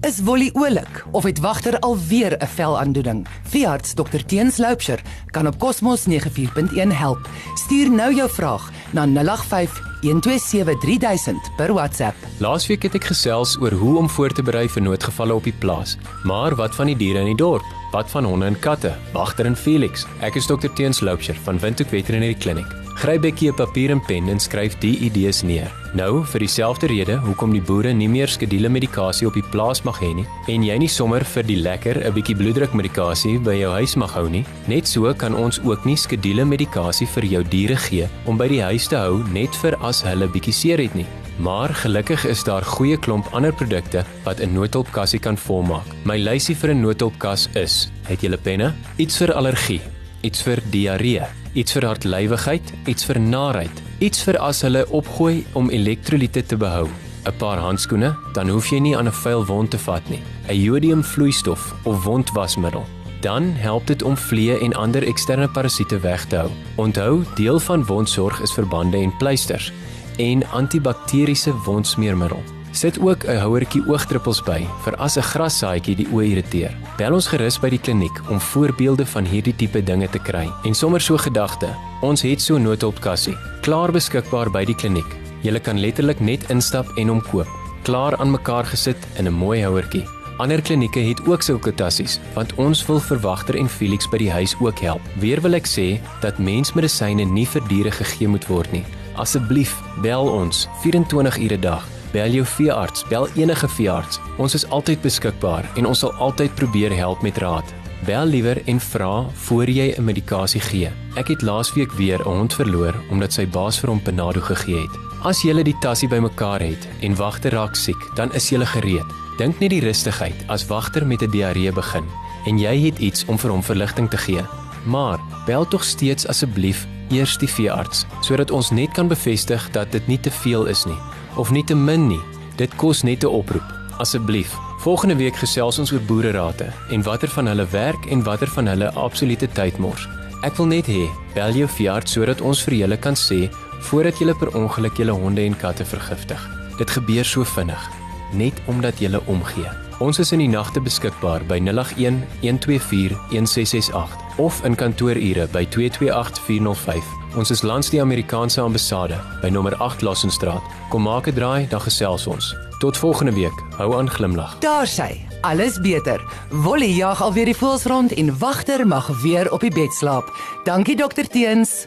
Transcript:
Is Wolly oulik of het wagter alweer 'n velaandoening? Veearts Dr Teens Loupsher kan op Cosmos 94.1 help. Stuur nou jou vraag na 085 127 3000 per WhatsApp. Laasweek het ek gesels oor hoe om voor te berei vir noodgevalle op die plaas. Maar wat van die diere in die dorp? Wat van honde en katte? Wagter en Felix. Ek is Dr Teens Loupsher van Windhoek Veterinary Clinic. Gryp 'n bietjie papier en pen en skryf die idees neer. Nou, vir dieselfde rede hoekom die boere nie meer skedules medikasie op die plaas mag hê nie en jy nie sommer vir die lekker 'n bietjie bloeddrukmedikasie by jou huis mag hou nie, net so kan ons ook nie skedules medikasie vir jou diere gee om by die huis te hou net vir as hulle bietjie seer het nie. Maar gelukkig is daar goeie klomp ander produkte wat 'n noodhulpkassie kan volmaak. My lysie vir 'n noodhulpkas is: het jy penne? Iets vir allergie, iets vir diarree, iets vir hartlywigheid, iets vir naarheid, iets vir as hulle opgooi om elektrolyte te behou. 'n Paar handskoene, dan hoef jy nie aan 'n vuil wond te vat nie. 'n Jodiumvloeistof of wondwasmiddel. Dan help dit om vliee en ander eksterne parasiete weg te hou. Onthou, deel van wondsorg is verbande en pleisters en antibakteriese wondsmeermiddel. Sit ook 'n houertjie oogdruppels by vir as 'n grassaadjie die oë irriteer. Bel ons gerus by die kliniek om voorbeelde van hierdie tipe dinge te kry. En sommer so gedagte, ons het so noodhulpkassie klaar beskikbaar by die kliniek. Jy kan letterlik net instap en hom koop. Klaar aan mekaar gesit in 'n mooi houertjie. Ander klinieke het ook sulke tassies, want ons wil verwagter en Felix by die huis ook help. Weer wil ek sê dat mensmedisyne nie vir diere gegee moet word nie. Asseblief, bel ons 24 ure 'n dag. Bel jou veearts, bel enige veearts. Ons is altyd beskikbaar en ons sal altyd probeer help met raad. Bel liewer en vra voor jy 'n medikasie gee. Ek het laasweek weer 'n hond verloor omdat sy baas vir hom Panado gegee het. As jy die tassie bymekaar het en wagter raak siek, dan is jy gereed. Dink net die rustigheid as wagter met 'n diarree begin en jy het iets om vir hom verligting te gee. Maar bel tog steeds asseblief eers die veearts sodat ons net kan bevestig dat dit nie te veel is nie of nie te min nie. Dit kos net 'n oproep. Asseblief. Volgende week gesels ons oor boererate en watter van hulle werk en watter van hulle absolute tyd mors. Ek wil net hê bel jou veearts sodat ons vir julle kan sê voordat julle per ongeluk julle honde en katte vergiftig. Dit gebeur so vinnig net omdat jy omgee. Ons is in die nagte beskikbaar by 081 124 1668 of in kantoorure by 228405. Ons is langs die Amerikaanse ambassade by nommer 8 Lassenstraat. Kom maak 'n draai, dan gesels ons. Tot volgende week. Hou aan glimlag. Daar sy. Alles beter. Wolly jag alweer die voels rond en wagter mag weer op die bed slaap. Dankie dokter Teens.